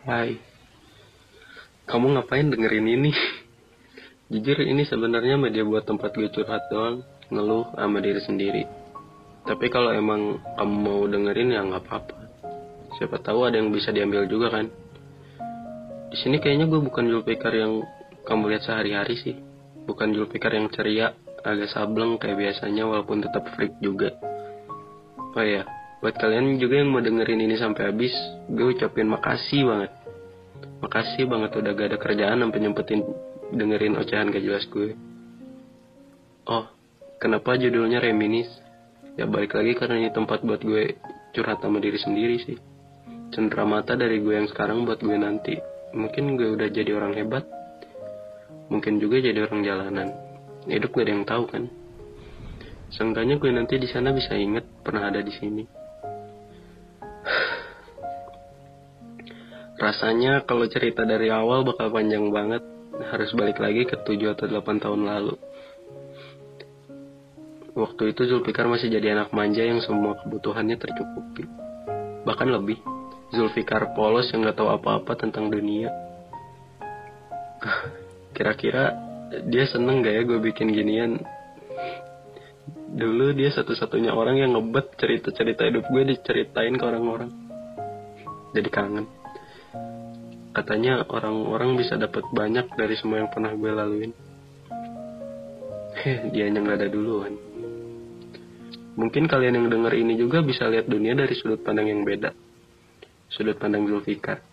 Hai. Kamu ngapain dengerin ini? Jujur ini sebenarnya media buat tempat gue curhat doang, ngeluh sama diri sendiri. Tapi kalau emang kamu mau dengerin ya nggak apa-apa. Siapa tahu ada yang bisa diambil juga kan. Di sini kayaknya gue bukan Julpikar yang kamu lihat sehari-hari sih. Bukan Julpikar yang ceria, agak sableng kayak biasanya walaupun tetap freak juga. Oh ya, buat kalian juga yang mau dengerin ini sampai habis, gue ucapin makasih banget. Makasih banget udah gak ada kerjaan sampai nyempetin dengerin ocehan gak jelas gue. Oh, kenapa judulnya Reminis? Ya balik lagi karena ini tempat buat gue curhat sama diri sendiri sih. Cendera mata dari gue yang sekarang buat gue nanti. Mungkin gue udah jadi orang hebat. Mungkin juga jadi orang jalanan. Hidup gak ada yang tahu kan. Seenggaknya gue nanti di sana bisa inget pernah ada di sini. Rasanya kalau cerita dari awal bakal panjang banget. Harus balik lagi ke 7 atau 8 tahun lalu. Waktu itu Zulfikar masih jadi anak manja yang semua kebutuhannya tercukupi. Bahkan lebih. Zulfikar polos yang gak tahu apa-apa tentang dunia. Kira-kira dia seneng gak ya gue bikin ginian? Dulu dia satu-satunya orang yang ngebet cerita-cerita hidup gue diceritain ke orang-orang. Jadi kangen. Katanya orang-orang bisa dapat banyak dari semua yang pernah gue laluin. Heh, dia yang ada duluan. Mungkin kalian yang denger ini juga bisa lihat dunia dari sudut pandang yang beda. Sudut pandang Zulfikar.